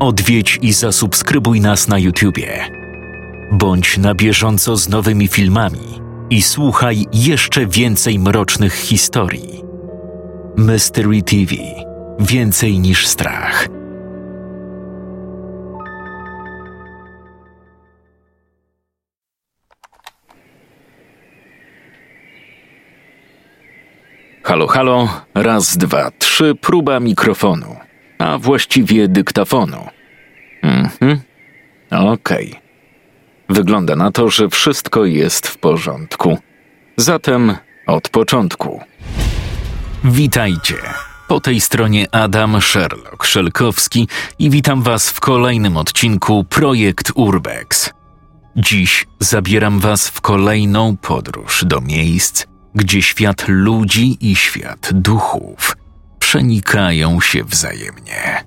Odwiedź i zasubskrybuj nas na YouTubie. Bądź na bieżąco z nowymi filmami i słuchaj jeszcze więcej mrocznych historii. Mystery TV Więcej niż strach. Halo, halo, raz, dwa, trzy, próba mikrofonu, a właściwie dyktafonu. Mhm, okej. Okay. Wygląda na to, że wszystko jest w porządku. Zatem od początku. Witajcie. Po tej stronie Adam Sherlock Szelkowski i witam Was w kolejnym odcinku Projekt Urbex. Dziś zabieram Was w kolejną podróż do miejsc, gdzie świat ludzi i świat duchów przenikają się wzajemnie.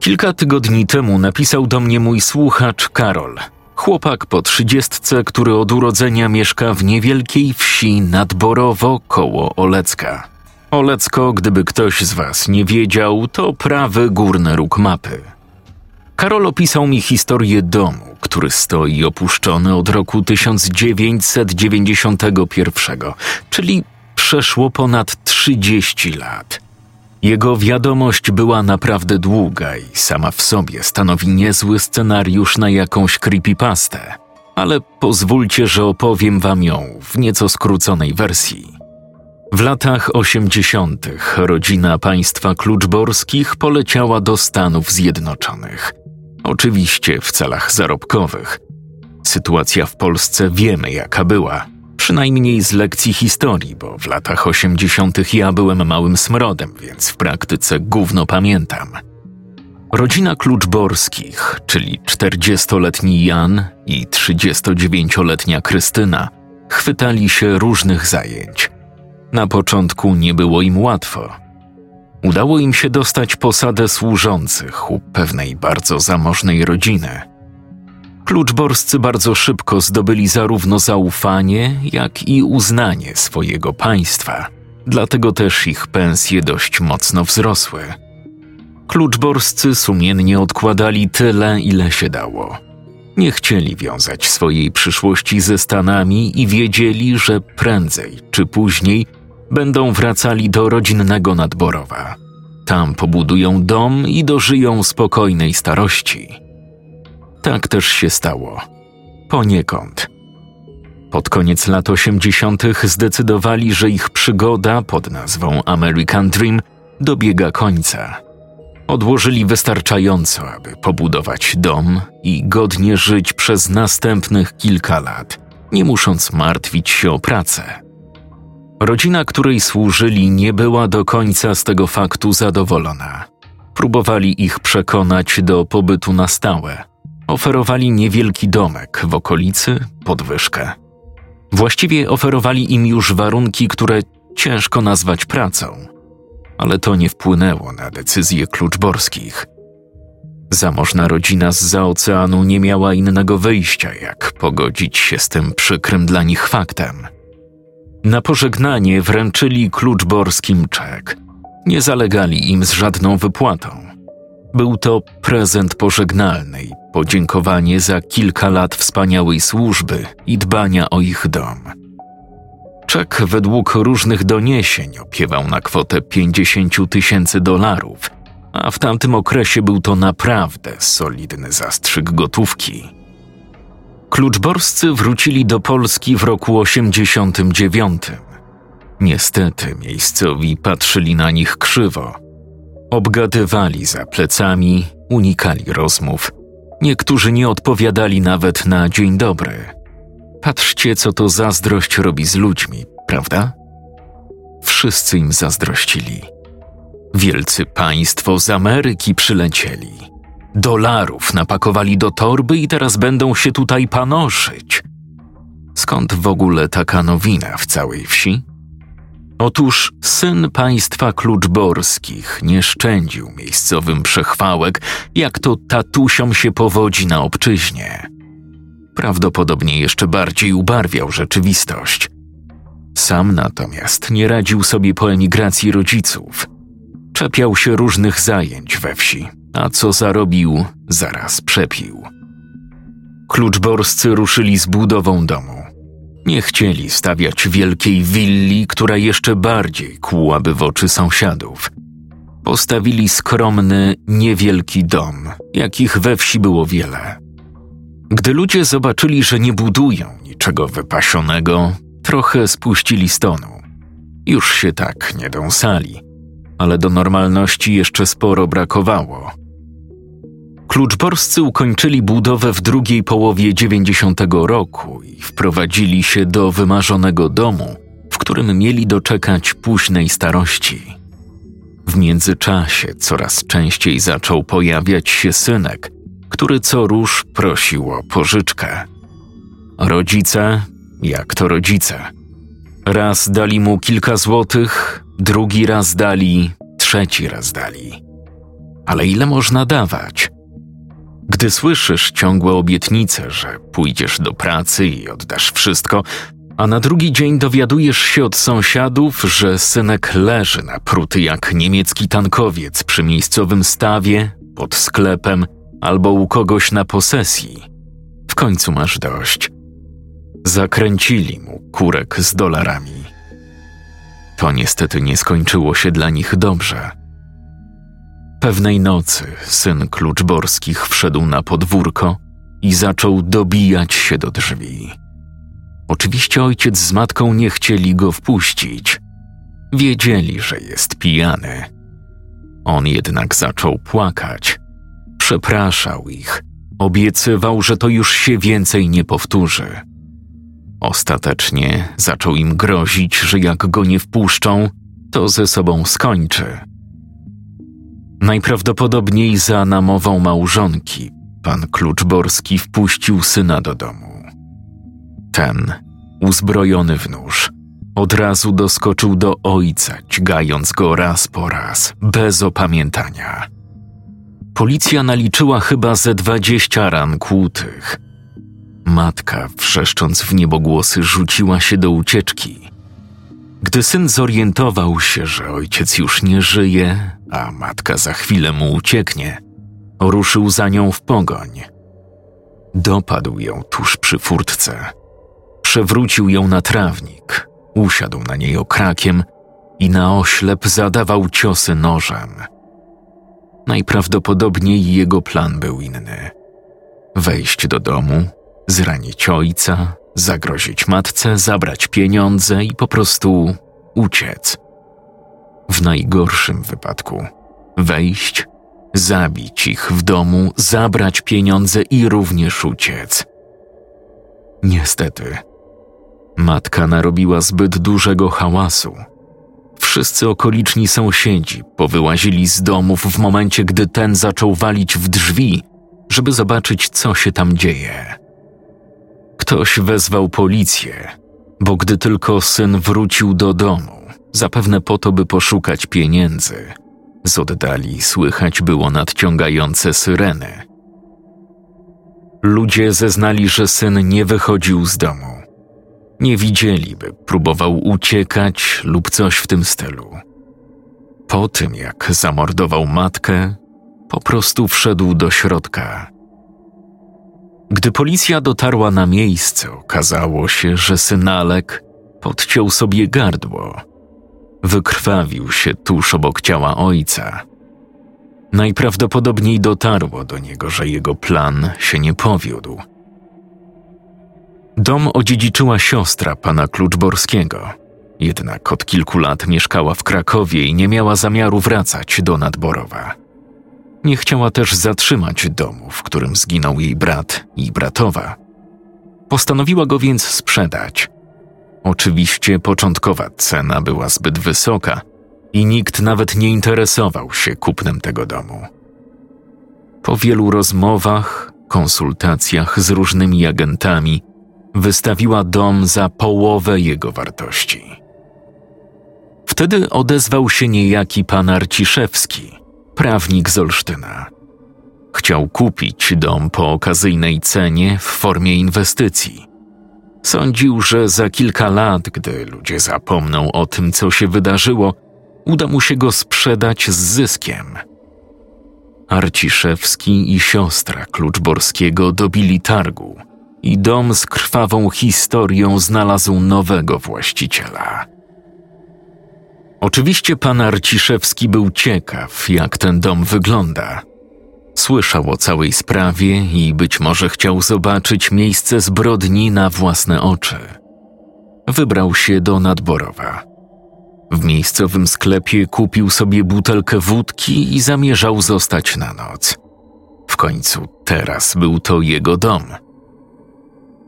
Kilka tygodni temu napisał do mnie mój słuchacz Karol, chłopak po trzydziestce, który od urodzenia mieszka w niewielkiej wsi nadborowo koło Olecka. Olecko, gdyby ktoś z Was nie wiedział, to prawy górny róg mapy. Karol opisał mi historię domu, który stoi opuszczony od roku 1991, czyli przeszło ponad 30 lat. Jego wiadomość była naprawdę długa i sama w sobie stanowi niezły scenariusz na jakąś creepypastę, ale pozwólcie, że opowiem wam ją w nieco skróconej wersji. W latach 80. rodzina państwa kluczborskich poleciała do Stanów Zjednoczonych. Oczywiście w celach zarobkowych. Sytuacja w Polsce wiemy jaka była, przynajmniej z lekcji historii, bo w latach 80. ja byłem małym smrodem, więc w praktyce gówno pamiętam. Rodzina Kluczborskich, czyli 40-letni Jan i 39-letnia Krystyna, chwytali się różnych zajęć – na początku nie było im łatwo. Udało im się dostać posadę służących u pewnej bardzo zamożnej rodziny. Kluczborscy bardzo szybko zdobyli zarówno zaufanie, jak i uznanie swojego państwa, dlatego też ich pensje dość mocno wzrosły. Kluczborscy sumiennie odkładali tyle, ile się dało. Nie chcieli wiązać swojej przyszłości ze Stanami i wiedzieli, że prędzej czy później będą wracali do rodzinnego nadborowa. Tam pobudują dom i dożyją spokojnej starości. Tak też się stało. Poniekąd. Pod koniec lat 80. zdecydowali, że ich przygoda pod nazwą American Dream dobiega końca. Odłożyli wystarczająco, aby pobudować dom i godnie żyć przez następnych kilka lat, nie musząc martwić się o pracę. Rodzina, której służyli, nie była do końca z tego faktu zadowolona. Próbowali ich przekonać do pobytu na stałe. Oferowali niewielki domek w okolicy, podwyżkę. Właściwie oferowali im już warunki, które ciężko nazwać pracą, ale to nie wpłynęło na decyzje kluczborskich. Zamożna rodzina z za oceanu nie miała innego wyjścia, jak pogodzić się z tym przykrym dla nich faktem – na pożegnanie wręczyli kluczborskim czek. Nie zalegali im z żadną wypłatą. Był to prezent pożegnalny i podziękowanie za kilka lat wspaniałej służby i dbania o ich dom. Czek według różnych doniesień opiewał na kwotę 50 tysięcy dolarów, a w tamtym okresie był to naprawdę solidny zastrzyk gotówki. Kluczborscy wrócili do Polski w roku 89. Niestety miejscowi patrzyli na nich krzywo. Obgadywali za plecami, unikali rozmów. Niektórzy nie odpowiadali nawet na dzień dobry. Patrzcie, co to zazdrość robi z ludźmi, prawda? Wszyscy im zazdrościli. Wielcy państwo z Ameryki przylecieli dolarów napakowali do torby i teraz będą się tutaj panoszyć. Skąd w ogóle taka nowina w całej wsi? Otóż syn państwa kluczborskich nie szczędził miejscowym przechwałek, jak to tatusiom się powodzi na obczyźnie. Prawdopodobnie jeszcze bardziej ubarwiał rzeczywistość. Sam natomiast nie radził sobie po emigracji rodziców. Czepiał się różnych zajęć we wsi, a co zarobił, zaraz przepił. Kluczborscy ruszyli z budową domu. Nie chcieli stawiać wielkiej willi, która jeszcze bardziej kłułaby w oczy sąsiadów. Postawili skromny, niewielki dom, jakich we wsi było wiele. Gdy ludzie zobaczyli, że nie budują niczego wypasionego, trochę spuścili stonu. Już się tak nie dąsali, ale do normalności jeszcze sporo brakowało. Kluczborscy ukończyli budowę w drugiej połowie 90 roku i wprowadzili się do wymarzonego domu, w którym mieli doczekać późnej starości. W międzyczasie coraz częściej zaczął pojawiać się synek, który co róż prosił o pożyczkę. Rodzice, jak to rodzice. Raz dali mu kilka złotych, drugi raz dali, trzeci raz dali. Ale ile można dawać? Gdy słyszysz ciągłe obietnice, że pójdziesz do pracy i oddasz wszystko, a na drugi dzień dowiadujesz się od sąsiadów, że synek leży napruty jak niemiecki tankowiec przy miejscowym stawie, pod sklepem albo u kogoś na posesji. W końcu masz dość. Zakręcili mu kurek z dolarami. To niestety nie skończyło się dla nich dobrze. Pewnej nocy syn Kluczborskich wszedł na podwórko i zaczął dobijać się do drzwi. Oczywiście ojciec z matką nie chcieli go wpuścić. Wiedzieli, że jest pijany. On jednak zaczął płakać. Przepraszał ich. Obiecywał, że to już się więcej nie powtórzy. Ostatecznie zaczął im grozić, że jak go nie wpuszczą, to ze sobą skończy. Najprawdopodobniej za namową małżonki pan Kluczborski wpuścił syna do domu. Ten, uzbrojony w nóż, od razu doskoczył do ojca, dźgając go raz po raz, bez opamiętania. Policja naliczyła chyba ze dwadzieścia ran kłutych. Matka, wrzeszcząc w niebogłosy, rzuciła się do ucieczki. Gdy syn zorientował się, że ojciec już nie żyje, a matka za chwilę mu ucieknie, ruszył za nią w pogoń. Dopadł ją tuż przy furtce. Przewrócił ją na trawnik, usiadł na niej okrakiem i na oślep zadawał ciosy nożem. Najprawdopodobniej jego plan był inny. Wejść do domu, zranić ojca, zagrozić matce, zabrać pieniądze i po prostu uciec. W najgorszym wypadku wejść, zabić ich w domu, zabrać pieniądze i również uciec. Niestety, matka narobiła zbyt dużego hałasu. Wszyscy okoliczni sąsiedzi powyłazili z domów w momencie, gdy ten zaczął walić w drzwi, żeby zobaczyć, co się tam dzieje. Ktoś wezwał policję, bo gdy tylko syn wrócił do domu, zapewne po to, by poszukać pieniędzy, z oddali słychać było nadciągające syreny. Ludzie zeznali, że syn nie wychodził z domu. Nie widzieli, by próbował uciekać lub coś w tym stylu. Po tym, jak zamordował matkę, po prostu wszedł do środka. Gdy policja dotarła na miejsce, okazało się, że synalek podciął sobie gardło. Wykrwawił się tuż obok ciała ojca. Najprawdopodobniej dotarło do niego, że jego plan się nie powiódł. Dom odziedziczyła siostra pana Kluczborskiego. Jednak od kilku lat mieszkała w Krakowie i nie miała zamiaru wracać do Nadborowa. Nie chciała też zatrzymać domu, w którym zginął jej brat i bratowa. Postanowiła go więc sprzedać. Oczywiście początkowa cena była zbyt wysoka i nikt nawet nie interesował się kupnem tego domu. Po wielu rozmowach, konsultacjach z różnymi agentami, wystawiła dom za połowę jego wartości. Wtedy odezwał się niejaki pan Arciszewski, prawnik z Olsztyna. Chciał kupić dom po okazyjnej cenie w formie inwestycji. Sądził, że za kilka lat, gdy ludzie zapomną o tym, co się wydarzyło, uda mu się go sprzedać z zyskiem. Arciszewski i siostra Kluczborskiego dobili targu i dom z krwawą historią znalazł nowego właściciela. Oczywiście pan Arciszewski był ciekaw, jak ten dom wygląda. Słyszał o całej sprawie i być może chciał zobaczyć miejsce zbrodni na własne oczy. Wybrał się do Nadborowa. W miejscowym sklepie kupił sobie butelkę wódki i zamierzał zostać na noc. W końcu teraz był to jego dom.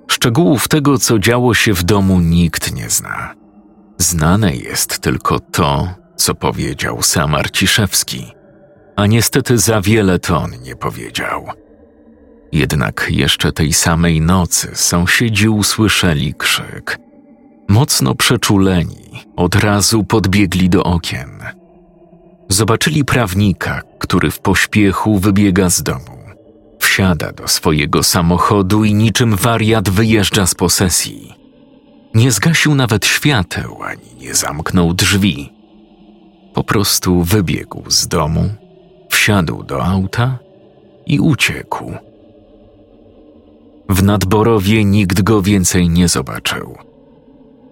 Szczegółów tego, co działo się w domu, nikt nie zna. Znane jest tylko to, co powiedział sam Arciszewski, a niestety za wiele to on nie powiedział. Jednak jeszcze tej samej nocy sąsiedzi usłyszeli krzyk. Mocno przeczuleni, od razu podbiegli do okien. Zobaczyli prawnika, który w pośpiechu wybiega z domu. Wsiada do swojego samochodu i niczym wariat wyjeżdża z posesji. Nie zgasił nawet świateł ani nie zamknął drzwi. Po prostu wybiegł z domu, wsiadł do auta i uciekł. W nadborowie nikt go więcej nie zobaczył.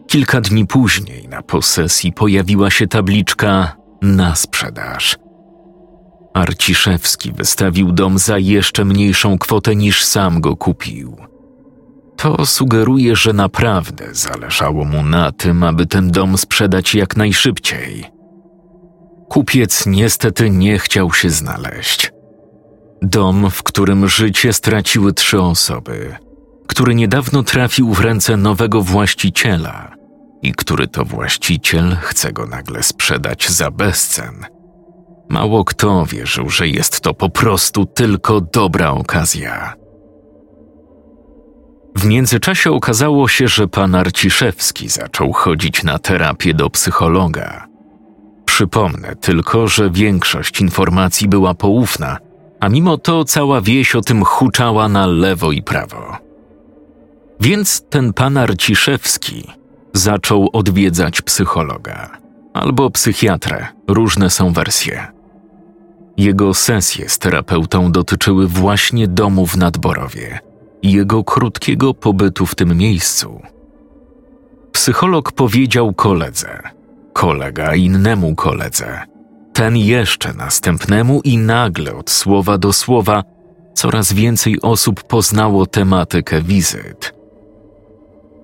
Kilka dni później na posesji pojawiła się tabliczka na sprzedaż. Arciszewski wystawił dom za jeszcze mniejszą kwotę niż sam go kupił. To sugeruje, że naprawdę zależało mu na tym, aby ten dom sprzedać jak najszybciej. Kupiec niestety nie chciał się znaleźć. Dom, w którym życie straciły trzy osoby, który niedawno trafił w ręce nowego właściciela i który to właściciel chce go nagle sprzedać za bezcen. Mało kto wierzył, że jest to po prostu tylko dobra okazja. W międzyczasie okazało się, że pan Arciszewski zaczął chodzić na terapię do psychologa. Przypomnę tylko, że większość informacji była poufna, a mimo to cała wieś o tym huczała na lewo i prawo. Więc ten pan Arciszewski zaczął odwiedzać psychologa albo psychiatrę, różne są wersje. Jego sesje z terapeutą dotyczyły właśnie domu w Nadborowie – i jego krótkiego pobytu w tym miejscu. Psycholog powiedział koledze, kolega innemu koledze, ten jeszcze następnemu i nagle od słowa do słowa coraz więcej osób poznało tematykę wizyt.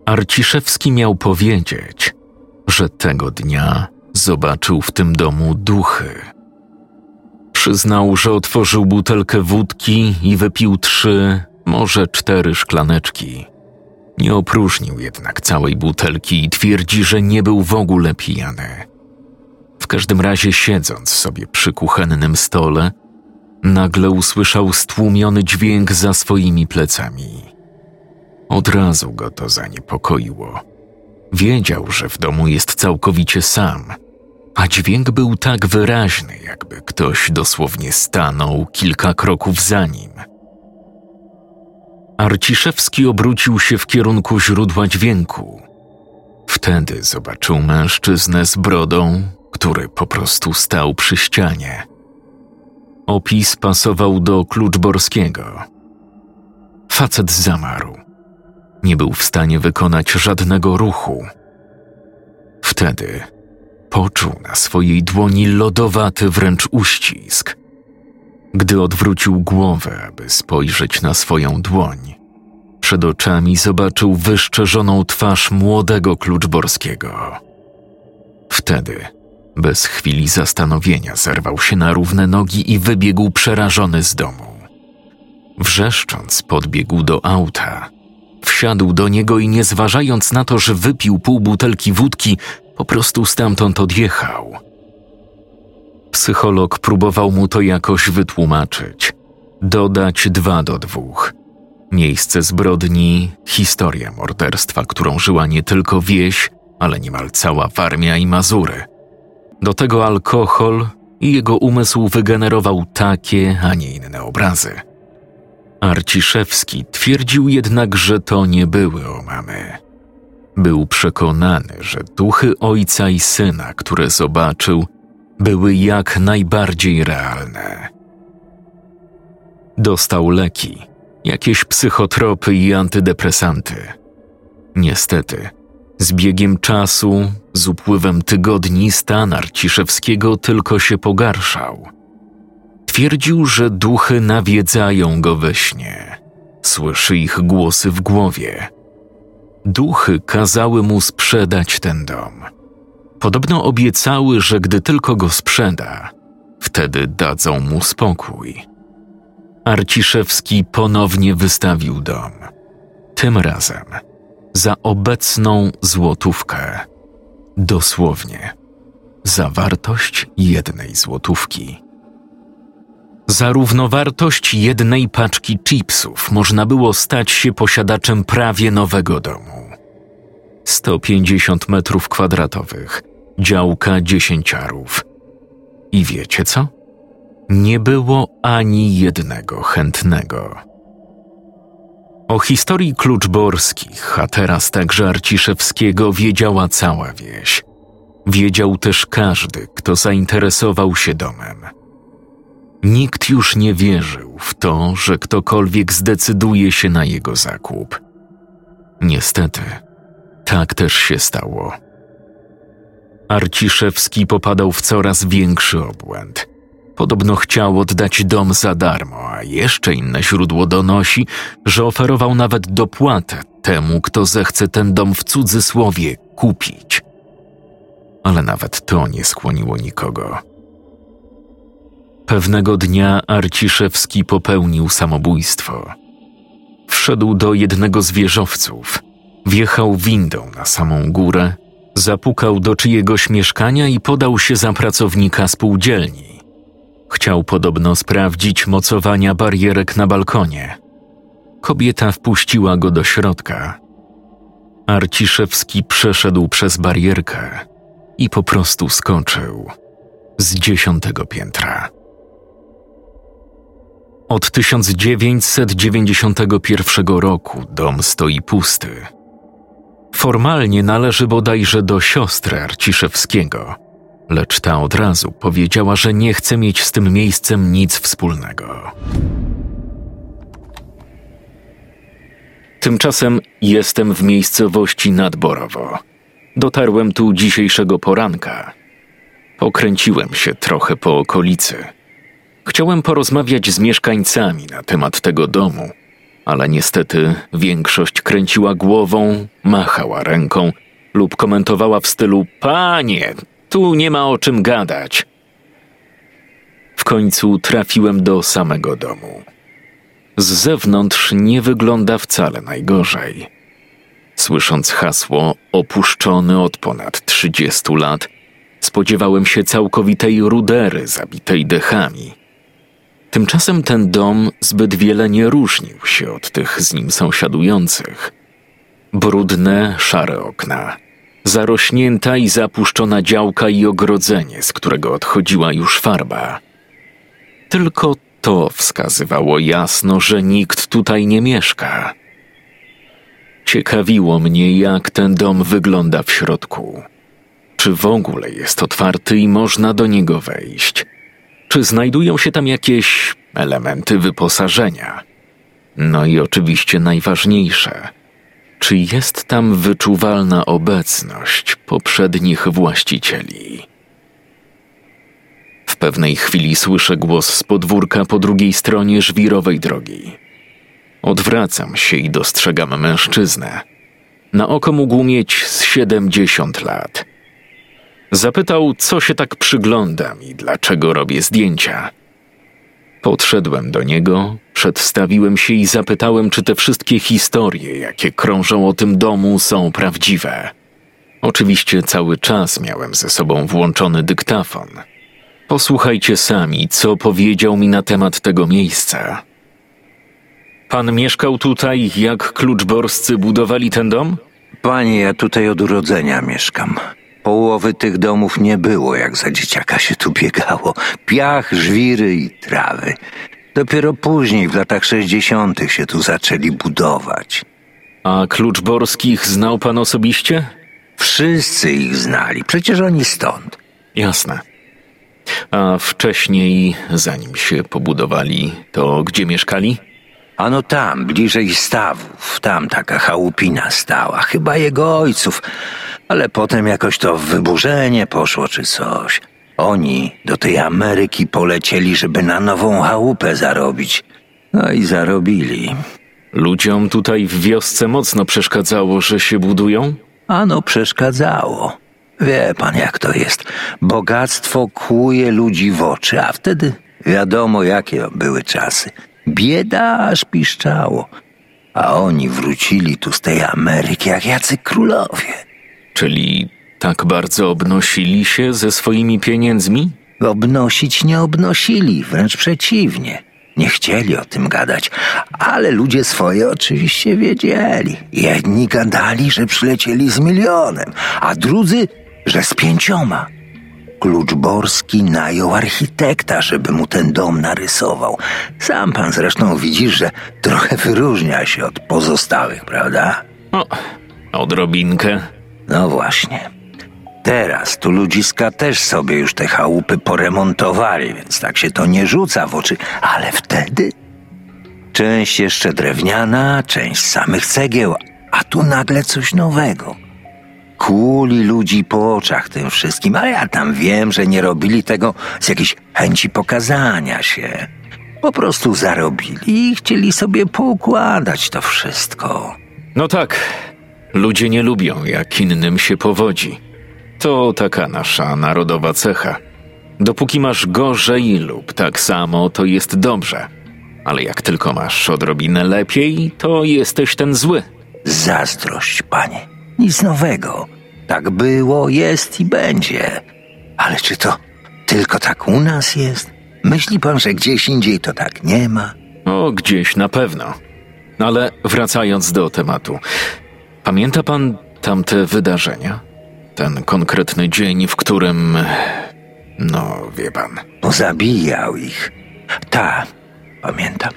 Arciszewski miał powiedzieć, że tego dnia zobaczył w tym domu duchy. Przyznał, że otworzył butelkę wódki i wypił trzy, może cztery szklaneczki. Nie opróżnił jednak całej butelki i twierdzi, że nie był w ogóle pijany. W każdym razie, siedząc sobie przy kuchennym stole, nagle usłyszał stłumiony dźwięk za swoimi plecami. Od razu go to zaniepokoiło. Wiedział, że w domu jest całkowicie sam, a dźwięk był tak wyraźny, jakby ktoś dosłownie stanął kilka kroków za nim – Arciszewski obrócił się w kierunku źródła dźwięku. Wtedy zobaczył mężczyznę z brodą, który po prostu stał przy ścianie. Opis pasował do Kluczborskiego. Facet zamarł. Nie był w stanie wykonać żadnego ruchu. Wtedy poczuł na swojej dłoni lodowaty wręcz uścisk – gdy odwrócił głowę, aby spojrzeć na swoją dłoń, przed oczami zobaczył wyszczerzoną twarz młodego Kluczborskiego. Wtedy, bez chwili zastanowienia, zerwał się na równe nogi i wybiegł przerażony z domu. Wrzeszcząc, podbiegł do auta. Wsiadł do niego i nie zważając na to, że wypił pół butelki wódki, po prostu stamtąd odjechał – Psycholog próbował mu to jakoś wytłumaczyć. Dodać dwa do dwóch. Miejsce zbrodni, historia morderstwa, którą żyła nie tylko wieś, ale niemal cała Warmia i Mazury. Do tego alkohol i jego umysł wygenerował takie, a nie inne obrazy. Arciszewski twierdził jednak, że to nie były omamy. Był przekonany, że duchy ojca i syna, które zobaczył, były jak najbardziej realne. Dostał leki, jakieś psychotropy i antydepresanty. Niestety, z biegiem czasu, z upływem tygodni stan Arciszewskiego tylko się pogarszał. Twierdził, że duchy nawiedzają go we śnie. Słyszy ich głosy w głowie. Duchy kazały mu sprzedać ten dom. Podobno obiecały, że gdy tylko go sprzeda, wtedy dadzą mu spokój. Arciszewski ponownie wystawił dom. Tym razem za obecną złotówkę. Dosłownie za wartość jednej złotówki. Za równowartość jednej paczki chipsów można było stać się posiadaczem prawie nowego domu. 150 metrów kwadratowych, działka dziesięciarów. I wiecie co? Nie było ani jednego chętnego. O historii kluczborskich, a teraz także Arciszewskiego wiedziała cała wieś. Wiedział też każdy, kto zainteresował się domem. Nikt już nie wierzył w to, że ktokolwiek zdecyduje się na jego zakup. Niestety, tak też się stało. Arciszewski popadał w coraz większy obłęd. Podobno chciał oddać dom za darmo, a jeszcze inne źródło donosi, że oferował nawet dopłatę temu, kto zechce ten dom w cudzysłowie kupić. Ale nawet to nie skłoniło nikogo. Pewnego dnia Arciszewski popełnił samobójstwo. Wszedł do jednego z wieżowców, wjechał windą na samą górę, zapukał do czyjegoś mieszkania i podał się za pracownika spółdzielni. Chciał podobno sprawdzić mocowania barierek na balkonie. Kobieta wpuściła go do środka. Arciszewski przeszedł przez barierkę i po prostu skoczył z dziesiątego piętra. Od 1991 roku dom stoi pusty. Formalnie należy bodajże do siostry Arciszewskiego, lecz ta od razu powiedziała, że nie chce mieć z tym miejscem nic wspólnego. Tymczasem jestem w miejscowości Nadborowo. Dotarłem tu dzisiejszego poranka. Pokręciłem się trochę po okolicy – Chciałem porozmawiać z mieszkańcami na temat tego domu, ale niestety większość kręciła głową, machała ręką lub komentowała w stylu: Panie, tu nie ma o czym gadać. W końcu trafiłem do samego domu. Z zewnątrz nie wygląda wcale najgorzej. Słysząc hasło opuszczony od ponad 30 lat, spodziewałem się całkowitej rudery zabitej dechami. Tymczasem ten dom zbyt wiele nie różnił się od tych z nim sąsiadujących. Brudne, szare okna, zarośnięta i zapuszczona działka i ogrodzenie, z którego odchodziła już farba. Tylko to wskazywało jasno, że nikt tutaj nie mieszka. Ciekawiło mnie, jak ten dom wygląda w środku. Czy w ogóle jest otwarty i można do niego wejść? Czy znajdują się tam jakieś elementy wyposażenia? No i oczywiście najważniejsze, czy jest tam wyczuwalna obecność poprzednich właścicieli? W pewnej chwili słyszę głos z podwórka po drugiej stronie żwirowej drogi. Odwracam się i dostrzegam mężczyznę. Na oko mógł mieć z siedemdziesiąt lat – Zapytał, co się tak przyglądam i dlaczego robię zdjęcia. Podszedłem do niego, przedstawiłem się i zapytałem, czy te wszystkie historie, jakie krążą o tym domu, są prawdziwe. Oczywiście cały czas miałem ze sobą włączony dyktafon. Posłuchajcie sami, co powiedział mi na temat tego miejsca. Pan mieszkał tutaj, jak kluczborscy budowali ten dom? Panie, ja tutaj od urodzenia mieszkam. Połowy tych domów nie było, jak za dzieciaka się tu biegało. Piach, żwiry i trawy. Dopiero później, w latach sześćdziesiątych, się tu zaczęli budować. A Kluczborskich znał pan osobiście? Wszyscy ich znali, przecież oni stąd. Jasne. A wcześniej, zanim się pobudowali, to gdzie mieszkali? Ano tam, bliżej stawów, tam taka chałupina stała, chyba jego ojców, ale potem jakoś to wyburzenie poszło czy coś. Oni do tej Ameryki polecieli, żeby na nową chałupę zarobić. No i zarobili. Ludziom tutaj w wiosce mocno przeszkadzało, że się budują? Ano przeszkadzało. Wie pan jak to jest. Bogactwo kłuje ludzi w oczy, a wtedy wiadomo jakie były czasy. Bieda aż piszczało. A oni wrócili tu z tej Ameryki jak jacy królowie. Czyli tak bardzo obnosili się ze swoimi pieniędzmi? Obnosić nie obnosili, wręcz przeciwnie. Nie chcieli o tym gadać, ale ludzie swoje oczywiście wiedzieli. Jedni gadali, że przylecieli z milionem, a drudzy, że z pięcioma. Kluczborski najął architekta, żeby mu ten dom narysował. Sam pan zresztą widzisz, że trochę wyróżnia się od pozostałych, prawda? O, odrobinkę. No właśnie. Teraz tu ludziska też sobie już te chałupy poremontowali, więc tak się to nie rzuca w oczy, ale wtedy część jeszcze drewniana, część samych cegieł, a tu nagle coś nowego. Kuli ludzi po oczach tym wszystkim, ale ja tam wiem, że nie robili tego z jakiejś chęci pokazania się. Po prostu zarobili i chcieli sobie poukładać to wszystko. No tak, ludzie nie lubią, jak innym się powodzi. To taka nasza narodowa cecha. Dopóki masz gorzej lub tak samo, to jest dobrze. Ale jak tylko masz odrobinę lepiej, to jesteś ten zły. Zazdrość, panie. Nic nowego. Tak było, jest i będzie. Ale czy to tylko tak u nas jest? Myśli pan, że gdzieś indziej to tak nie ma? O, gdzieś na pewno. Ale wracając do tematu. Pamięta pan tamte wydarzenia? Ten konkretny dzień, w którym. No, wie pan. Pozabijał ich. Ta, pamiętam.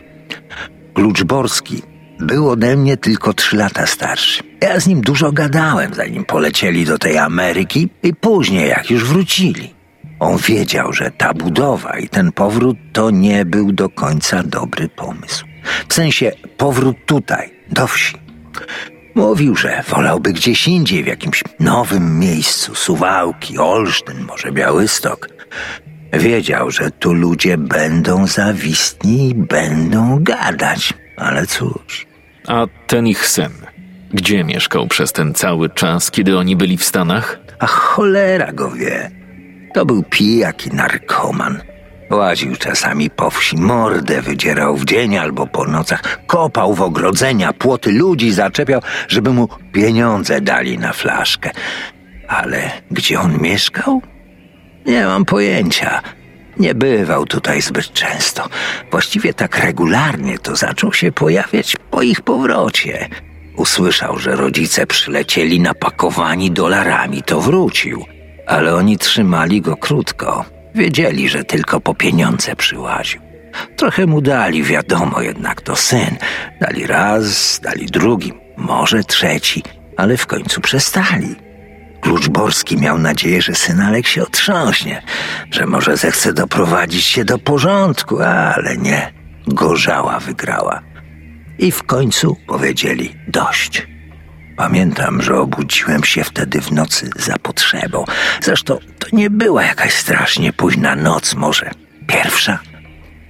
Kluczborski był ode mnie tylko trzy lata starszy. Ja z nim dużo gadałem, zanim polecieli do tej Ameryki i później, jak już wrócili. On wiedział, że ta budowa i ten powrót to nie był do końca dobry pomysł. W sensie powrót tutaj, do wsi. Mówił, że wolałby gdzieś indziej, w jakimś nowym miejscu, Suwałki, Olsztyn, może Białystok. Wiedział, że tu ludzie będą zawistni i będą gadać, ale cóż. A ten ich syn, gdzie mieszkał przez ten cały czas, kiedy oni byli w Stanach? A cholera go wie. To był pijak i narkoman. Łaził czasami po wsi, mordę wydzierał w dzień albo po nocach, kopał w ogrodzenia, płoty ludzi zaczepiał, żeby mu pieniądze dali na flaszkę. Ale gdzie on mieszkał? Nie mam pojęcia. Nie bywał tutaj zbyt często. Właściwie tak regularnie to zaczął się pojawiać po ich powrocie. Usłyszał, że rodzice przylecieli napakowani dolarami, to wrócił. Ale oni trzymali go krótko. Wiedzieli, że tylko po pieniądze przyłaził. Trochę mu dali, wiadomo, jednak to syn. Dali raz, dali drugi, może trzeci, ale w końcu przestali. Kluczborski miał nadzieję, że syn Alek się otrząśnie, że może zechce doprowadzić się do porządku, ale nie. Gorzała wygrała. I w końcu powiedzieli dość. Pamiętam, że obudziłem się wtedy w nocy za potrzebą. Zresztą to nie była jakaś strasznie późna noc, może pierwsza.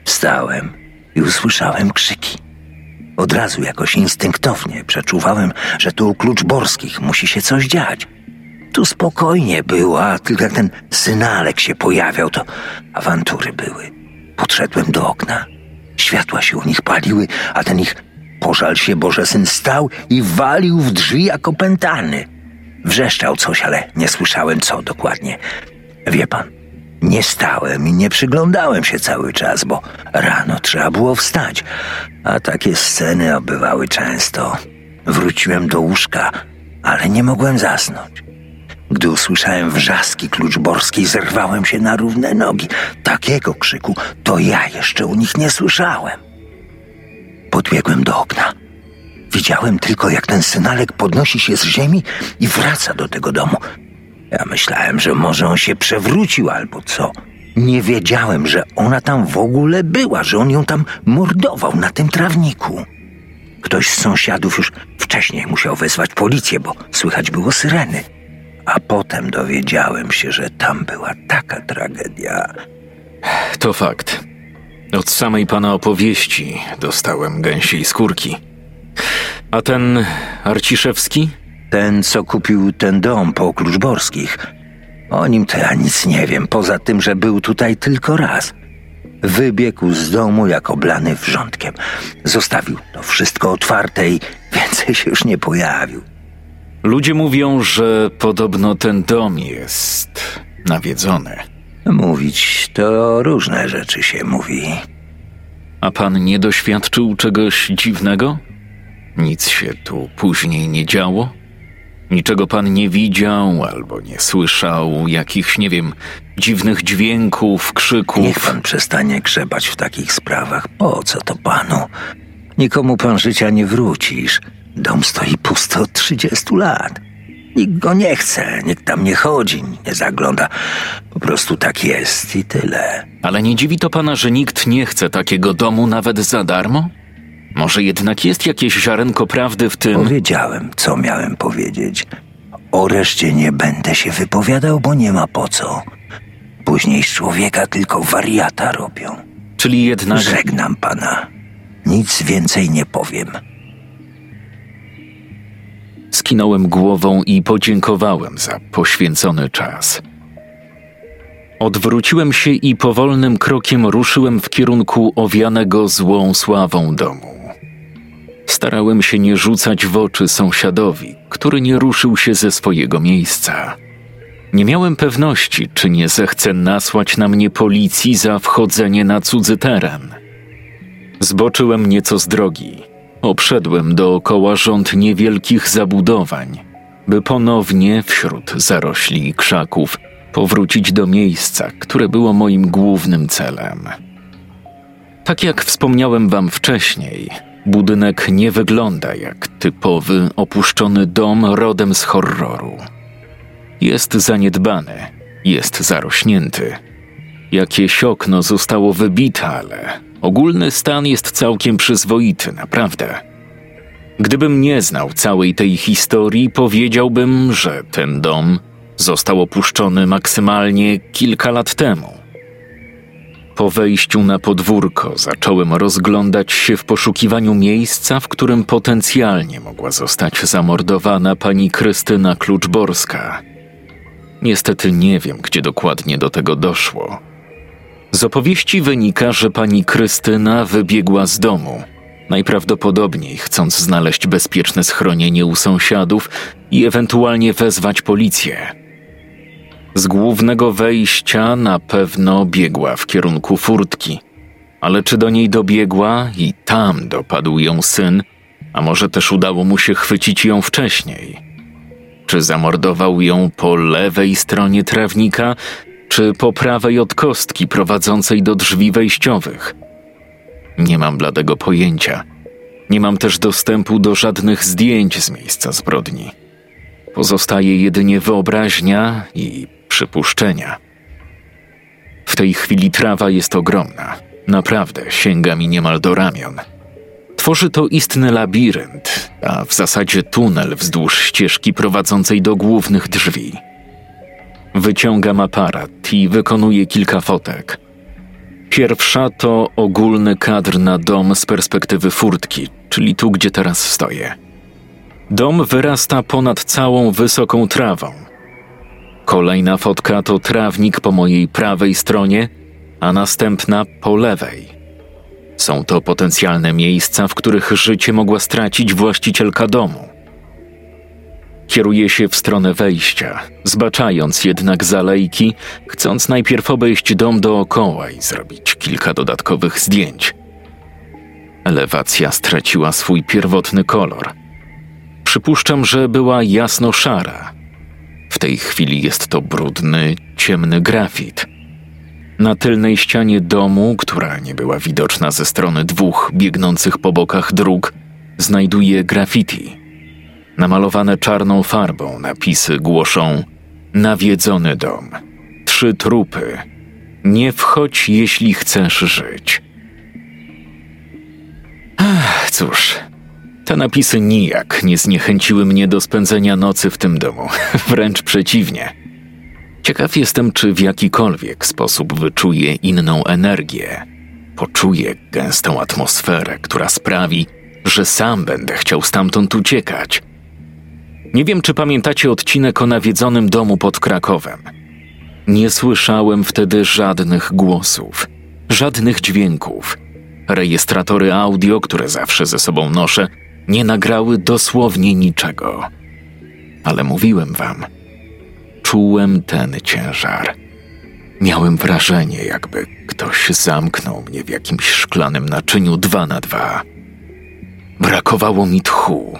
Wstałem i usłyszałem krzyki. Od razu jakoś instynktownie przeczuwałem, że tu u Kluczborskich musi się coś dziać. Tu spokojnie było, a tylko jak ten synalek się pojawiał, to awantury były. Podszedłem do okna. Światła się u nich paliły, a ten ich pożal się Boże syn stał i walił w drzwi jak opętany. Wrzeszczał coś, ale nie słyszałem co dokładnie. Wie pan, nie stałem i nie przyglądałem się cały czas, bo rano trzeba było wstać, a takie sceny obywały często. Wróciłem do łóżka, ale nie mogłem zasnąć. Gdy usłyszałem wrzaski kluczborskiej, zerwałem się na równe nogi. Takiego krzyku to ja jeszcze u nich nie słyszałem. Podbiegłem do okna. Widziałem tylko, jak ten synalek podnosi się z ziemi i wraca do tego domu. Ja myślałem, że może on się przewrócił albo co, Nie wiedziałem, że ona tam w ogóle była, że on ją tam mordował na tym trawniku. Ktoś z sąsiadów już wcześniej musiał wezwać policję, bo słychać było syreny. A potem dowiedziałem się, że tam była taka tragedia. To fakt. Od samej pana opowieści dostałem gęsiej skórki. A ten Arciszewski? Ten, co kupił ten dom po Kluczborskich. O nim to ja nic nie wiem, poza tym, że był tutaj tylko raz. Wybiegł z domu jak oblany wrzątkiem. Zostawił to wszystko otwarte i więcej się już nie pojawił. Ludzie mówią, że podobno ten dom jest nawiedzony. Mówić to różne rzeczy się mówi. A pan nie doświadczył czegoś dziwnego? Nic się tu później nie działo? Niczego pan nie widział albo nie słyszał, jakichś, nie wiem, dziwnych dźwięków, krzyków. Niech pan przestanie grzebać w takich sprawach. Po co to panu? Nikomu pan życia nie wrócisz. Dom stoi pusty od 30 lat. Nikt go nie chce, nikt tam nie chodzi, nie zagląda. Po prostu tak jest i tyle. Ale nie dziwi to pana, że nikt nie chce takiego domu nawet za darmo? Może jednak jest jakieś ziarenko prawdy w tym. Powiedziałem, co miałem powiedzieć. O reszcie nie będę się wypowiadał, bo nie ma po co. Później z człowieka tylko wariata robią. Czyli jednak. Żegnam pana. Nic więcej nie powiem. Skinąłem głową i podziękowałem za poświęcony czas. Odwróciłem się i powolnym krokiem ruszyłem w kierunku owianego złą sławą domu. Starałem się nie rzucać w oczy sąsiadowi, który nie ruszył się ze swojego miejsca. Nie miałem pewności, czy nie zechce nasłać na mnie policji za wchodzenie na cudzy teren. Zboczyłem nieco z drogi. Obszedłem dookoła rząd niewielkich zabudowań, by ponownie wśród zarośli i krzaków powrócić do miejsca, które było moim głównym celem. Tak jak wspomniałem wam wcześniej, budynek nie wygląda jak typowy opuszczony dom rodem z horroru. Jest zaniedbany, jest zarośnięty. Jakieś okno zostało wybite, ale ogólny stan jest całkiem przyzwoity, naprawdę. Gdybym nie znał całej tej historii, powiedziałbym, że ten dom został opuszczony maksymalnie kilka lat temu. Po wejściu na podwórko zacząłem rozglądać się w poszukiwaniu miejsca, w którym potencjalnie mogła zostać zamordowana pani Krystyna Kluczborska. Niestety nie wiem, gdzie dokładnie do tego doszło. Z opowieści wynika, że pani Krystyna wybiegła z domu, najprawdopodobniej chcąc znaleźć bezpieczne schronienie u sąsiadów i ewentualnie wezwać policję. Z głównego wejścia na pewno biegła w kierunku furtki, ale czy do niej dobiegła? I tam dopadł ją syn, a może też udało mu się chwycić ją wcześniej? Czy zamordował ją po lewej stronie trawnika, czy po prawej od kostki prowadzącej do drzwi wejściowych? Nie mam bladego pojęcia. Nie mam też dostępu do żadnych zdjęć z miejsca zbrodni. Pozostaje jedynie wyobraźnia i przypuszczenia. W tej chwili trawa jest ogromna. Naprawdę sięga mi niemal do ramion. Tworzy to istny labirynt, a w zasadzie tunel wzdłuż ścieżki prowadzącej do głównych drzwi. Wyciągam aparat i wykonuję kilka fotek. Pierwsza to ogólny kadr na dom z perspektywy furtki, czyli tu, gdzie teraz stoję. Dom wyrasta ponad całą wysoką trawą. Kolejna fotka to trawnik po mojej prawej stronie, a następna po lewej. Są to potencjalne miejsca, w których życie mogła stracić właścicielka domu. Kieruję się w stronę wejścia, zbaczając jednak zalejki, chcąc najpierw obejść dom dookoła i zrobić kilka dodatkowych zdjęć. Elewacja straciła swój pierwotny kolor. Przypuszczam, że była jasno szara. W tej chwili jest to brudny, ciemny grafit. Na tylnej ścianie domu, która nie była widoczna ze strony dwóch biegnących po bokach dróg, znajduję graffiti. Namalowane czarną farbą napisy głoszą Nawiedzony dom. Trzy trupy. Nie wchodź, jeśli chcesz żyć. Ach, cóż, te napisy nijak nie zniechęciły mnie do spędzenia nocy w tym domu. Wręcz przeciwnie. Ciekaw jestem, czy w jakikolwiek sposób wyczuję inną energię. Poczuję gęstą atmosferę, która sprawi, że sam będę chciał stamtąd uciekać. Nie wiem, czy pamiętacie odcinek o nawiedzonym domu pod Krakowem. Nie słyszałem wtedy żadnych głosów, żadnych dźwięków. Rejestratory audio, które zawsze ze sobą noszę, nie nagrały dosłownie niczego. Ale mówiłem wam, czułem ten ciężar. Miałem wrażenie, jakby ktoś zamknął mnie w jakimś szklanym naczyniu dwa na dwa. Brakowało mi tchu,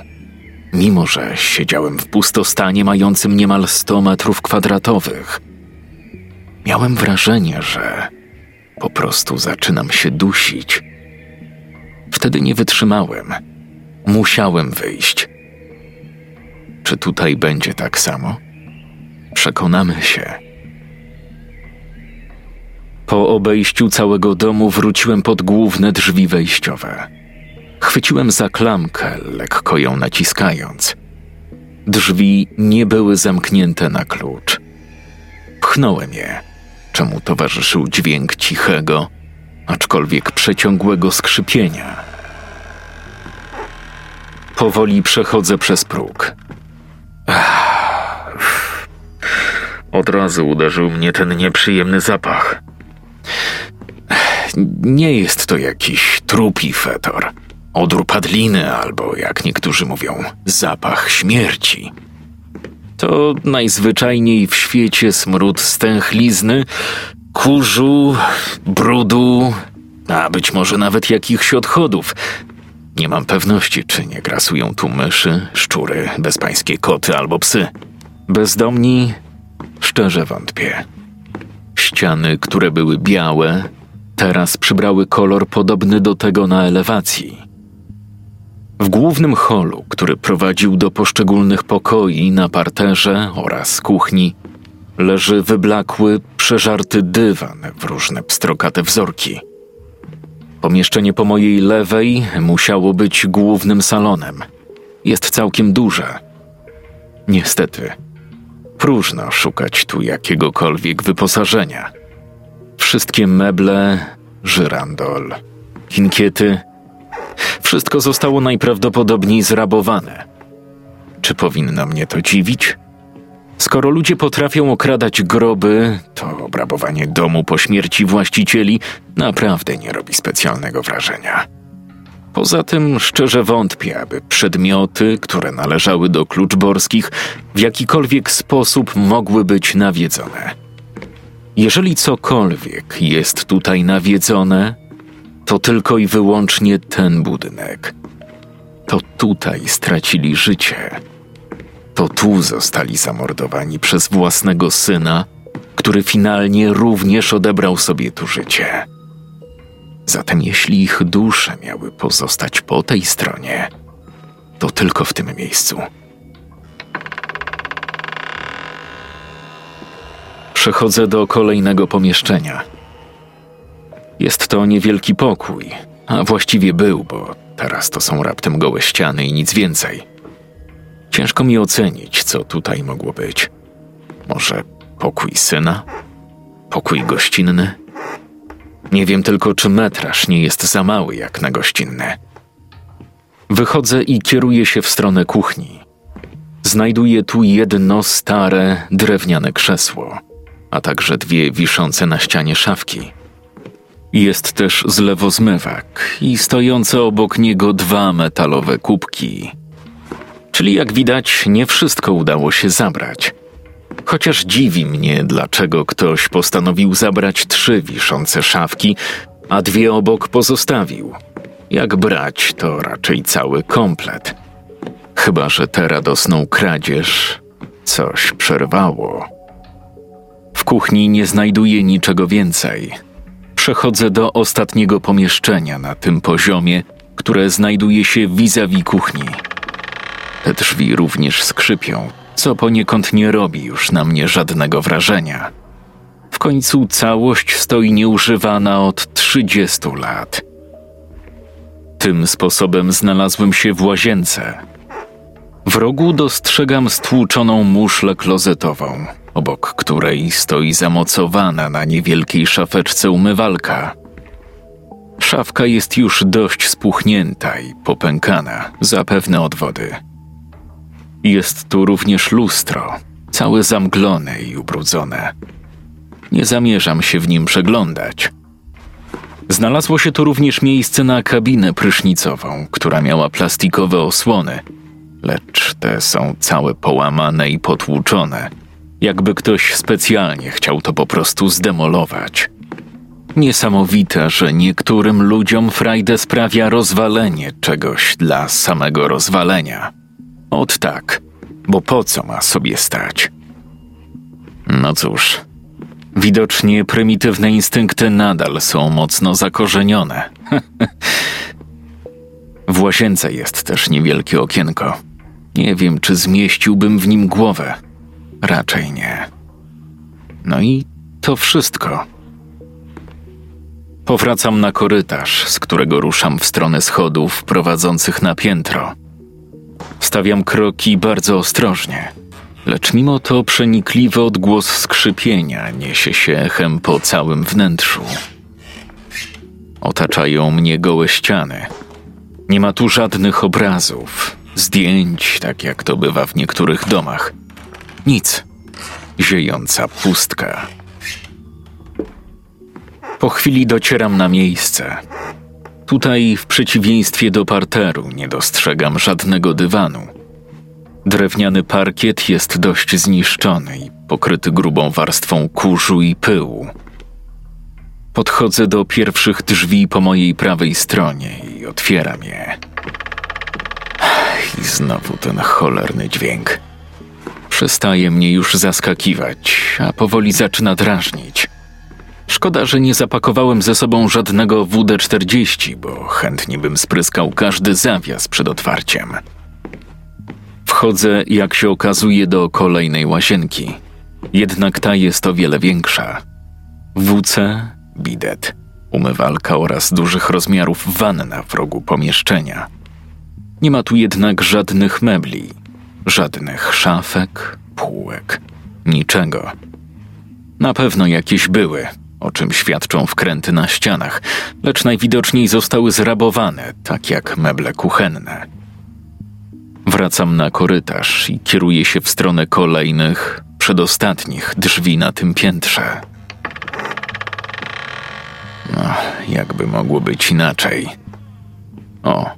mimo że siedziałem w pustostanie mającym niemal 100 metrów kwadratowych. Miałem wrażenie, że po prostu zaczynam się dusić. Wtedy nie wytrzymałem. Musiałem wyjść. Czy tutaj będzie tak samo? Przekonamy się. Po obejściu całego domu wróciłem pod główne drzwi wejściowe. Chwyciłem za klamkę, lekko ją naciskając. Drzwi nie były zamknięte na klucz. Pchnąłem je, czemu towarzyszył dźwięk cichego, aczkolwiek przeciągłego skrzypienia. Powoli przechodzę przez próg. Od razu uderzył mnie ten nieprzyjemny zapach. Nie jest to jakiś trupi fetor, odór padliny albo, jak niektórzy mówią, zapach śmierci. To najzwyczajniej w świecie smród stęchlizny, kurzu, brudu, a być może nawet jakichś odchodów. Nie mam pewności, czy nie grasują tu myszy, szczury, bezpańskie koty albo psy. Bezdomni Szczerze wątpię. Ściany, które były białe, teraz przybrały kolor podobny do tego na elewacji. W głównym holu, który prowadził do poszczególnych pokoi na parterze oraz kuchni, leży wyblakły, przeżarty dywan w różne pstrokate wzorki. Pomieszczenie po mojej lewej musiało być głównym salonem. Jest całkiem duże. Niestety, Próżno szukać tu jakiegokolwiek wyposażenia. Wszystkie meble, żyrandol, inkiety, wszystko zostało najprawdopodobniej zrabowane. Czy powinno mnie to dziwić? Skoro ludzie potrafią okradać groby, to obrabowanie domu po śmierci właścicieli naprawdę nie robi specjalnego wrażenia. Poza tym szczerze wątpię, aby przedmioty, które należały do kluczborskich, w jakikolwiek sposób mogły być nawiedzone. Jeżeli cokolwiek jest tutaj nawiedzone, to tylko i wyłącznie ten budynek. To tutaj stracili życie. To tu zostali zamordowani przez własnego syna, który finalnie również odebrał sobie tu życie. Zatem jeśli ich dusze miały pozostać po tej stronie, to tylko w tym miejscu. Przechodzę do kolejnego pomieszczenia. Jest to niewielki pokój, a właściwie był, bo teraz to są raptem gołe ściany i nic więcej. Ciężko mi ocenić, co tutaj mogło być. Może pokój syna? Pokój gościnny? Nie wiem tylko, czy metraż nie jest za mały jak na gościnne. Wychodzę i kieruję się w stronę kuchni. Znajduję tu jedno stare, drewniane krzesło, a także dwie wiszące na ścianie szafki. Jest też zlewozmywak i stojące obok niego dwa metalowe kubki. Czyli jak widać, nie wszystko udało się zabrać. Chociaż dziwi mnie, dlaczego ktoś postanowił zabrać trzy wiszące szafki, a dwie obok pozostawił. Jak brać, to raczej cały komplet. Chyba, że tę radosną kradzież coś przerwało. W kuchni nie znajduję niczego więcej. Przechodzę do ostatniego pomieszczenia na tym poziomie, które znajduje się vis-a-vis kuchni. Te drzwi również skrzypią, co poniekąd nie robi już na mnie żadnego wrażenia. W końcu całość stoi nieużywana od 30 lat. Tym sposobem znalazłem się w łazience. W rogu dostrzegam stłuczoną muszlę klozetową, obok której stoi zamocowana na niewielkiej szafeczce umywalka. Szafka jest już dość spuchnięta i popękana, zapewne od wody. Jest tu również lustro, całe zamglone i ubrudzone. Nie zamierzam się w nim przeglądać. Znalazło się tu również miejsce na kabinę prysznicową, która miała plastikowe osłony, lecz te są całe połamane i potłuczone, jakby ktoś specjalnie chciał to po prostu zdemolować. Niesamowite, że niektórym ludziom frajdę sprawia rozwalenie czegoś dla samego rozwalenia. Od tak, bo po co ma sobie stać? No cóż, widocznie prymitywne instynkty nadal są mocno zakorzenione. w łazience jest też niewielkie okienko. Nie wiem, czy zmieściłbym w nim głowę. Raczej nie. No i to wszystko. Powracam na korytarz, z którego ruszam w stronę schodów prowadzących na piętro. Stawiam kroki bardzo ostrożnie, lecz mimo to przenikliwy odgłos skrzypienia niesie się echem po całym wnętrzu. Otaczają mnie gołe ściany. Nie ma tu żadnych obrazów, zdjęć, tak jak to bywa w niektórych domach. Nic. Ziejąca pustka. Po chwili docieram na miejsce. Tutaj, w przeciwieństwie do parteru, nie dostrzegam żadnego dywanu. Drewniany parkiet jest dość zniszczony i pokryty grubą warstwą kurzu i pyłu. Podchodzę do pierwszych drzwi po mojej prawej stronie i otwieram je. I znowu ten cholerny dźwięk. Przestaje mnie już zaskakiwać, a powoli zaczyna drażnić. Szkoda, że nie zapakowałem ze sobą żadnego WD-40, bo chętnie bym spryskał każdy zawias przed otwarciem. Wchodzę, jak się okazuje, do kolejnej łazienki. Jednak ta jest o wiele większa. WC, bidet, umywalka oraz dużych rozmiarów wanna w rogu pomieszczenia. Nie ma tu jednak żadnych mebli, żadnych szafek, półek, niczego. Na pewno jakieś były, o czym świadczą wkręty na ścianach, lecz najwidoczniej zostały zrabowane, tak jak meble kuchenne. Wracam na korytarz i kieruję się w stronę kolejnych, przedostatnich drzwi na tym piętrze. No, jakby mogło być inaczej. O,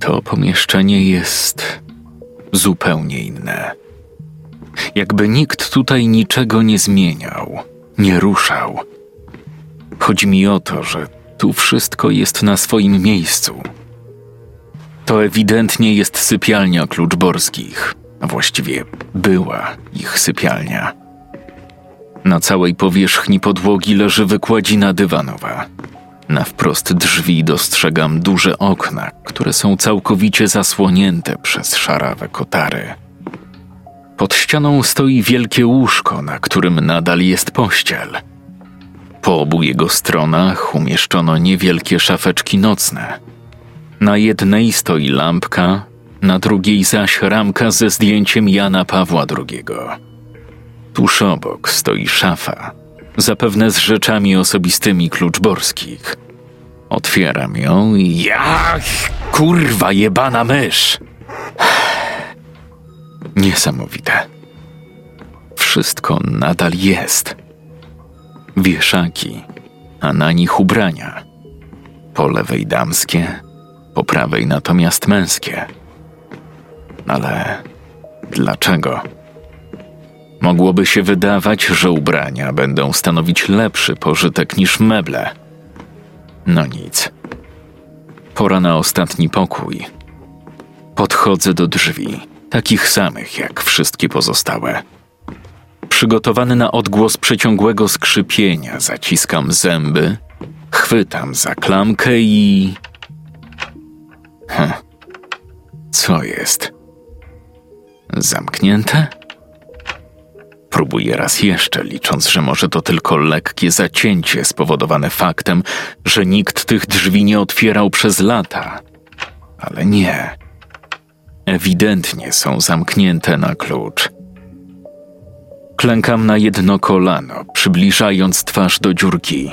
to pomieszczenie jest zupełnie inne. Jakby nikt tutaj niczego nie zmieniał nie ruszał. Chodzi mi o to, że tu wszystko jest na swoim miejscu. To ewidentnie jest sypialnia kluczborskich, a właściwie była ich sypialnia. Na całej powierzchni podłogi leży wykładzina dywanowa. Na wprost drzwi dostrzegam duże okna, które są całkowicie zasłonięte przez szarawe kotary. Pod ścianą stoi wielkie łóżko, na którym nadal jest pościel. Po obu jego stronach umieszczono niewielkie szafeczki nocne. Na jednej stoi lampka, na drugiej zaś ramka ze zdjęciem Jana Pawła II. Tuż obok stoi szafa, zapewne z rzeczami osobistymi kluczborskich. Otwieram ją i ja, kurwa jebana mysz! Niesamowite. Wszystko nadal jest. Wieszaki, a na nich ubrania. Po lewej damskie, po prawej natomiast męskie. Ale dlaczego? Mogłoby się wydawać, że ubrania będą stanowić lepszy pożytek niż meble. No nic. Pora na ostatni pokój. Podchodzę do drzwi takich samych jak wszystkie pozostałe. Przygotowany na odgłos przeciągłego skrzypienia, zaciskam zęby, chwytam za klamkę i. Hm. Co jest? Zamknięte? Próbuję raz jeszcze, licząc, że może to tylko lekkie zacięcie spowodowane faktem, że nikt tych drzwi nie otwierał przez lata. Ale nie. Ewidentnie są zamknięte na klucz. Klękam na jedno kolano, przybliżając twarz do dziurki.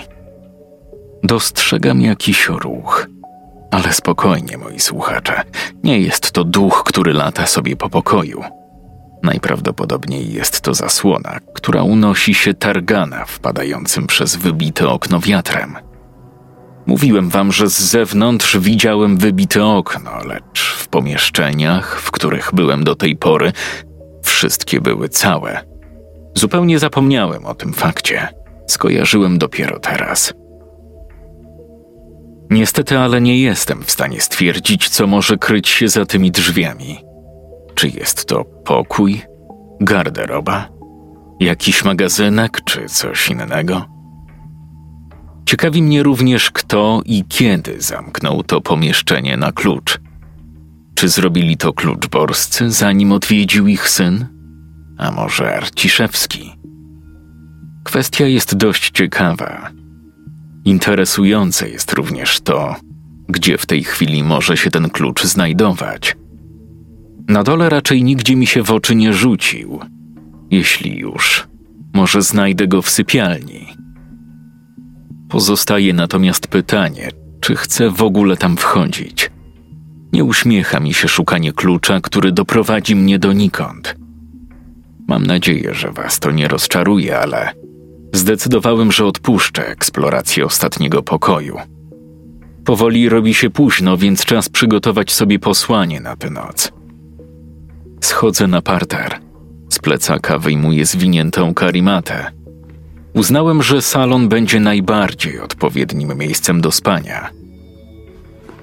Dostrzegam jakiś ruch. Ale spokojnie, moi słuchacze. Nie jest to duch, który lata sobie po pokoju. Najprawdopodobniej jest to zasłona, która unosi się targana wpadającym przez wybite okno wiatrem. Mówiłem wam, że z zewnątrz widziałem wybite okno, lecz w pomieszczeniach, w których byłem do tej pory, wszystkie były całe. Zupełnie zapomniałem o tym fakcie. Skojarzyłem dopiero teraz. Niestety, ale nie jestem w stanie stwierdzić, co może kryć się za tymi drzwiami. Czy jest to pokój, garderoba, jakiś magazynek czy coś innego? Ciekawi mnie również, kto i kiedy zamknął to pomieszczenie na klucz. Czy zrobili to kluczborscy, zanim odwiedził ich syn? A może Arciszewski? Kwestia jest dość ciekawa. Interesujące jest również to, gdzie w tej chwili może się ten klucz znajdować. Na dole raczej nigdzie mi się w oczy nie rzucił. Jeśli już, może znajdę go w sypialni. Pozostaje natomiast pytanie, czy chcę w ogóle tam wchodzić. Nie uśmiecha mi się szukanie klucza, który doprowadzi mnie donikąd. Mam nadzieję, że was to nie rozczaruje, ale zdecydowałem, że odpuszczę eksplorację ostatniego pokoju. Powoli robi się późno, więc czas przygotować sobie posłanie na tę noc. Schodzę na parter. Z plecaka wyjmuję zwiniętą karimatę. Uznałem, że salon będzie najbardziej odpowiednim miejscem do spania.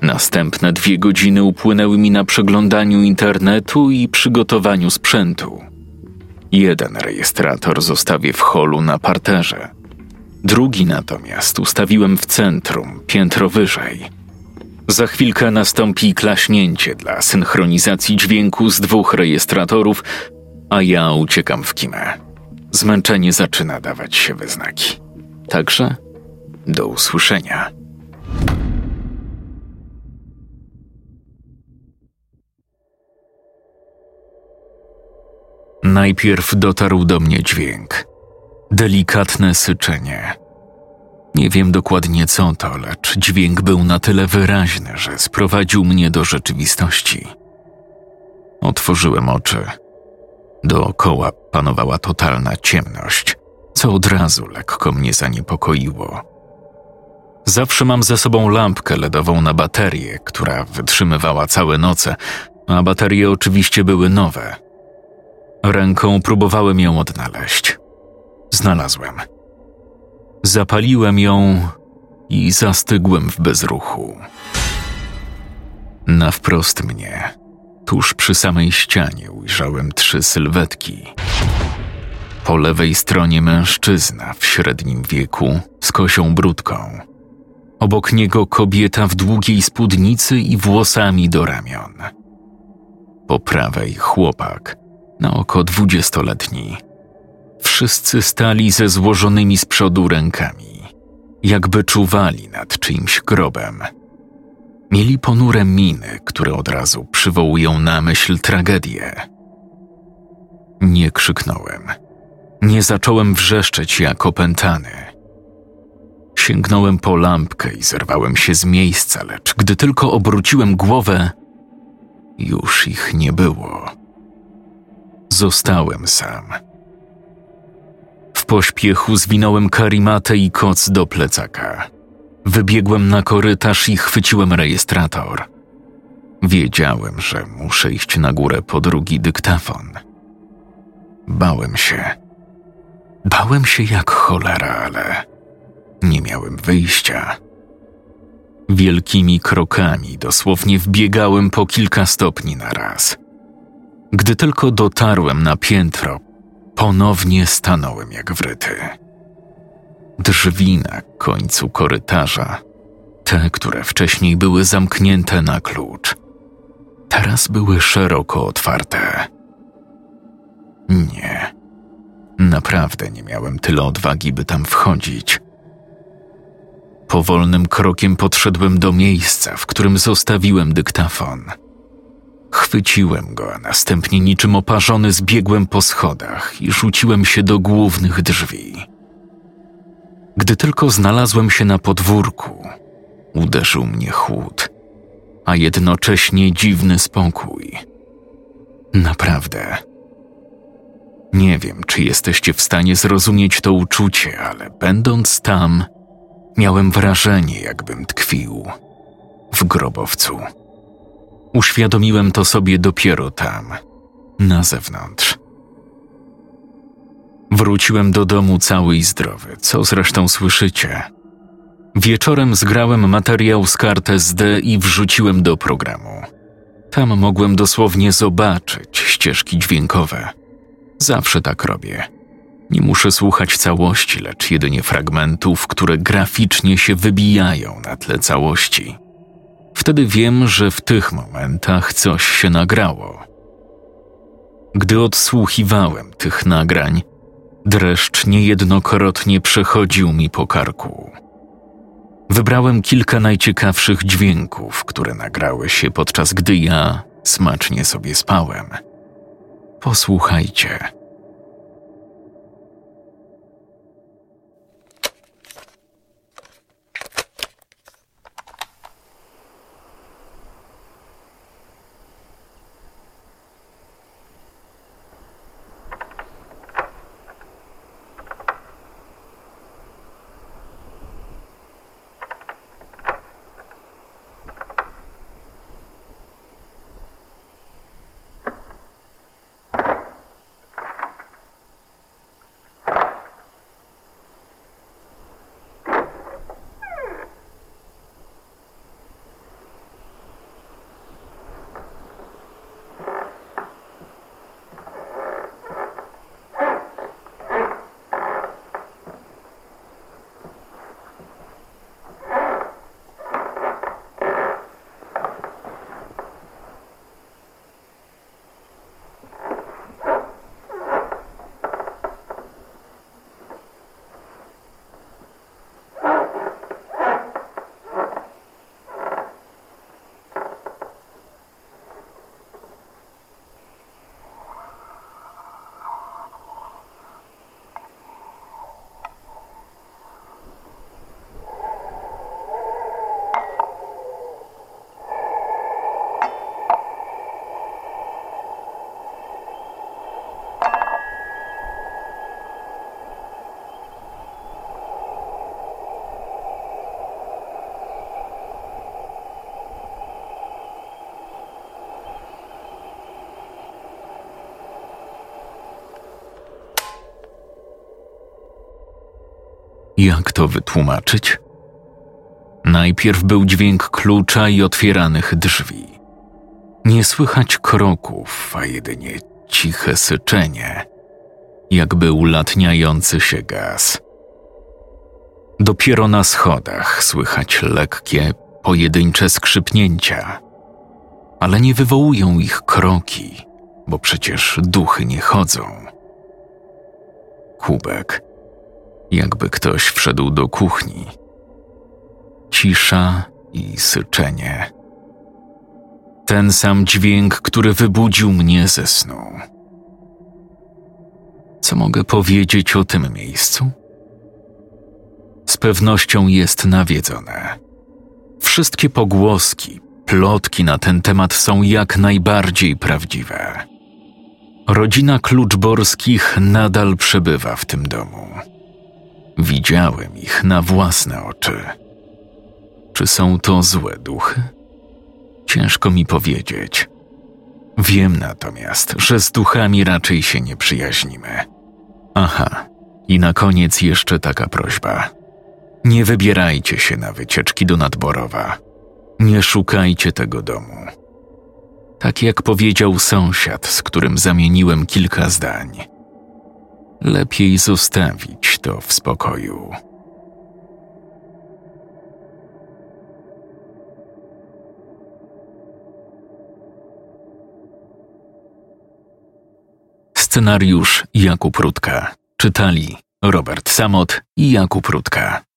Następne dwie godziny upłynęły mi na przeglądaniu internetu i przygotowaniu sprzętu. Jeden rejestrator zostawię w holu na parterze. Drugi natomiast ustawiłem w centrum, piętro wyżej. Za chwilkę nastąpi klaśnięcie dla synchronizacji dźwięku z dwóch rejestratorów, a ja uciekam w kimę. Zmęczenie zaczyna dawać się we znaki. Także do usłyszenia. Najpierw dotarł do mnie dźwięk. Delikatne syczenie. Nie wiem dokładnie co to, lecz dźwięk był na tyle wyraźny, że sprowadził mnie do rzeczywistości. Otworzyłem oczy. Dookoła panowała totalna ciemność, co od razu lekko mnie zaniepokoiło. Zawsze mam ze sobą lampkę LEDową na baterię, która wytrzymywała całe noce, a baterie oczywiście były nowe. Ręką próbowałem ją odnaleźć. Znalazłem. Zapaliłem ją i zastygłem w bezruchu. Na wprost mnie, tuż przy samej ścianie, ujrzałem trzy sylwetki. Po lewej stronie mężczyzna w średnim wieku z kosią brudką. Obok niego kobieta w długiej spódnicy i włosami do ramion. Po prawej chłopak, na oko dwudziestoletni Wszyscy stali ze złożonymi z przodu rękami, jakby czuwali nad czyimś grobem. Mieli ponure miny, które od razu przywołują na myśl tragedię. Nie krzyknąłem. Nie zacząłem wrzeszczeć jak opętany. Sięgnąłem po lampkę i zerwałem się z miejsca, lecz gdy tylko obróciłem głowę, już ich nie było. Zostałem sam pośpiechu zwinąłem karimatę i koc do plecaka. Wybiegłem na korytarz i chwyciłem rejestrator. Wiedziałem, że muszę iść na górę po drugi dyktafon. Bałem się. Bałem się jak cholera, ale nie miałem wyjścia. Wielkimi krokami dosłownie wbiegałem po kilka stopni na raz. Gdy tylko dotarłem na piętro, Ponownie stanąłem jak wryty. Drzwi na końcu korytarza, te, które wcześniej były zamknięte na klucz, teraz były szeroko otwarte. Nie, Naprawdę nie miałem tyle odwagi, by tam wchodzić. Powolnym krokiem podszedłem do miejsca, w którym zostawiłem dyktafon. Chwyciłem go, a następnie niczym oparzony zbiegłem po schodach i rzuciłem się do głównych drzwi. Gdy tylko znalazłem się na podwórku, uderzył mnie chłód, a jednocześnie dziwny spokój. Naprawdę. Nie wiem, czy jesteście w stanie zrozumieć to uczucie, ale będąc tam, miałem wrażenie, jakbym tkwił w grobowcu. Uświadomiłem to sobie dopiero tam, na zewnątrz. Wróciłem do domu cały i zdrowy, co zresztą słyszycie. Wieczorem zgrałem materiał z kart SD i wrzuciłem do programu. Tam mogłem dosłownie zobaczyć ścieżki dźwiękowe. Zawsze tak robię. Nie muszę słuchać całości, lecz jedynie fragmentów, które graficznie się wybijają na tle całości. Wtedy wiem, że w tych momentach coś się nagrało. Gdy odsłuchiwałem tych nagrań, dreszcz niejednokrotnie przechodził mi po karku. Wybrałem kilka najciekawszych dźwięków, które nagrały się podczas gdy ja smacznie sobie spałem. Posłuchajcie. Jak to wytłumaczyć? Najpierw był dźwięk klucza i otwieranych drzwi. Nie słychać kroków, a jedynie ciche syczenie, jakby ulatniający się gaz. Dopiero na schodach słychać lekkie, pojedyncze skrzypnięcia, ale nie wywołują ich kroki, bo przecież duchy nie chodzą. Kubek jakby ktoś wszedł do kuchni. Cisza i syczenie. Ten sam dźwięk, który wybudził mnie ze snu. Co mogę powiedzieć o tym miejscu? Z pewnością jest nawiedzone. Wszystkie pogłoski, plotki na ten temat są jak najbardziej prawdziwe. Rodzina Kluczborskich nadal przebywa w tym domu. Widziałem ich na własne oczy. Czy są to złe duchy? Ciężko mi powiedzieć. Wiem natomiast, że z duchami raczej się nie przyjaźnimy. Aha, i na koniec jeszcze taka prośba. Nie wybierajcie się na wycieczki do Nadborowa. Nie szukajcie tego domu. Tak jak powiedział sąsiad, z którym zamieniłem kilka zdań – lepiej zostawić to w spokoju. Scenariusz Jakub Rutka. Czytali Robert Samot i Jakub Rutka.